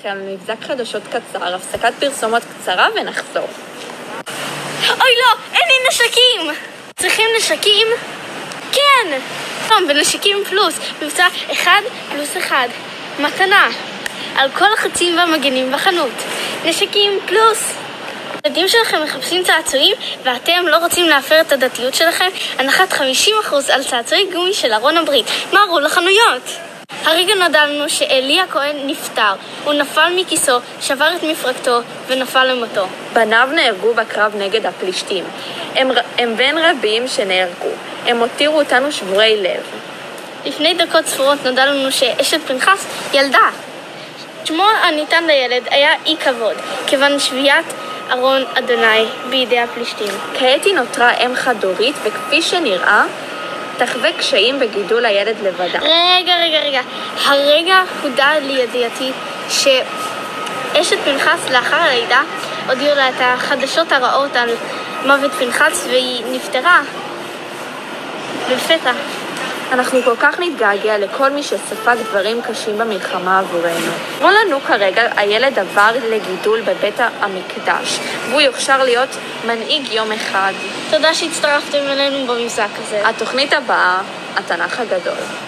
לכם מבזק חדשות קצר, הפסקת פרסומות קצרה ונחזור. אוי לא, אין לי נשקים! צריכים נשקים? כן! טוב, בנשקים פלוס, מבצע 1 פלוס 1. מתנה. על כל החצים והמגנים בחנות. נשקים פלוס. הילדים שלכם מחפשים צעצועים ואתם לא רוצים להפר את הדתיות שלכם? הנחת 50% על צעצועי גומי של ארון הברית. מהרו לחנויות! הרגע נודע לנו שאלי הכהן נפטר. הוא נפל מכיסו, שבר את מפרקתו ונפל למותו. בניו נהרגו בקרב נגד הפלישתים. הם, הם בין רבים שנהרגו. הם הותירו אותנו שבורי לב. לפני דקות ספורות נודע לנו שאשת פנחס ילדה. שמו הניתן לילד היה אי כבוד, כיוון שביית ארון אדוני בידי הפלישתים. כעת היא נותרה אם חד-הורית, וכפי שנראה, תחווה קשיים בגידול הילד לבדה. רגע, רגע, רגע. הרגע הודע לידיעתי שאשת פנחס לאחר הלידה הודיעו לה את החדשות הרעות על מוות פנחס והיא נפטרה לפתע. אנחנו כל כך נתגעגע לכל מי שספג דברים קשים במלחמה עבורנו. כמו לנו כרגע, הילד עבר לגידול בבית המקדש, והוא יוכשר להיות מנהיג יום אחד. תודה שהצטרפתם אלינו במבזק הזה. התוכנית הבאה, התנ"ך הגדול.